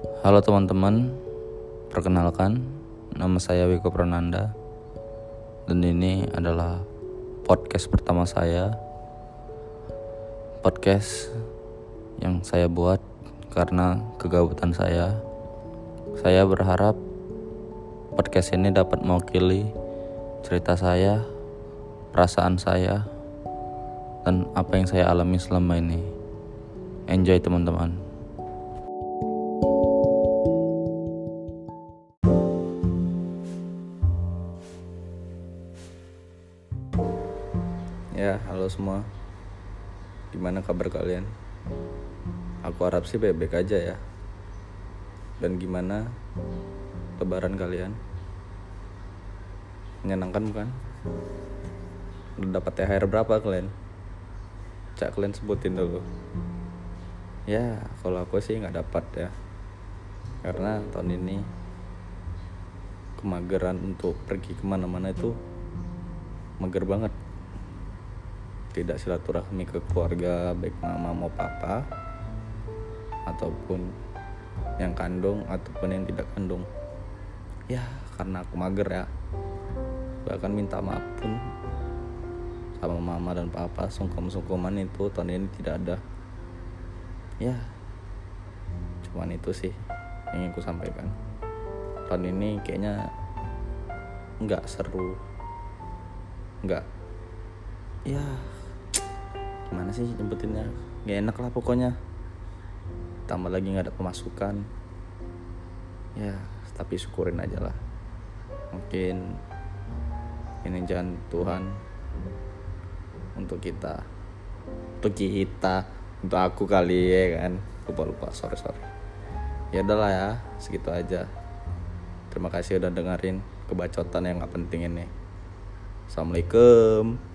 Halo teman-teman, perkenalkan nama saya Wiko Prananda dan ini adalah podcast pertama saya. Podcast yang saya buat karena kegabutan saya. Saya berharap podcast ini dapat mewakili cerita saya, perasaan saya, dan apa yang saya alami selama ini. Enjoy teman-teman. Ya, halo semua. Gimana kabar kalian? Aku harap sih baik-baik aja ya. Dan gimana lebaran kalian? Menyenangkan bukan? Udah dapat THR berapa kalian? Cak kalian sebutin dulu. Ya, kalau aku sih nggak dapat ya. Karena tahun ini kemageran untuk pergi ke mana-mana itu mager banget tidak silaturahmi ke keluarga baik mama mau papa ataupun yang kandung ataupun yang tidak kandung. Ya karena aku mager ya. Bahkan minta maaf pun sama mama dan papa sungkem-sungkeman itu tahun ini tidak ada. Ya cuman itu sih yang ingin aku sampaikan. Tahun ini kayaknya nggak seru. Nggak. Ya gimana sih nyebutinnya gak enak lah pokoknya. Tambah lagi nggak ada pemasukan. Ya tapi syukurin aja lah. Mungkin ini jangan Tuhan untuk kita untuk kita untuk aku kali ya kan? Lupa lupa. Sorry sorry. Ya udahlah ya segitu aja. Terima kasih udah dengerin kebacotan yang nggak penting ini. Assalamualaikum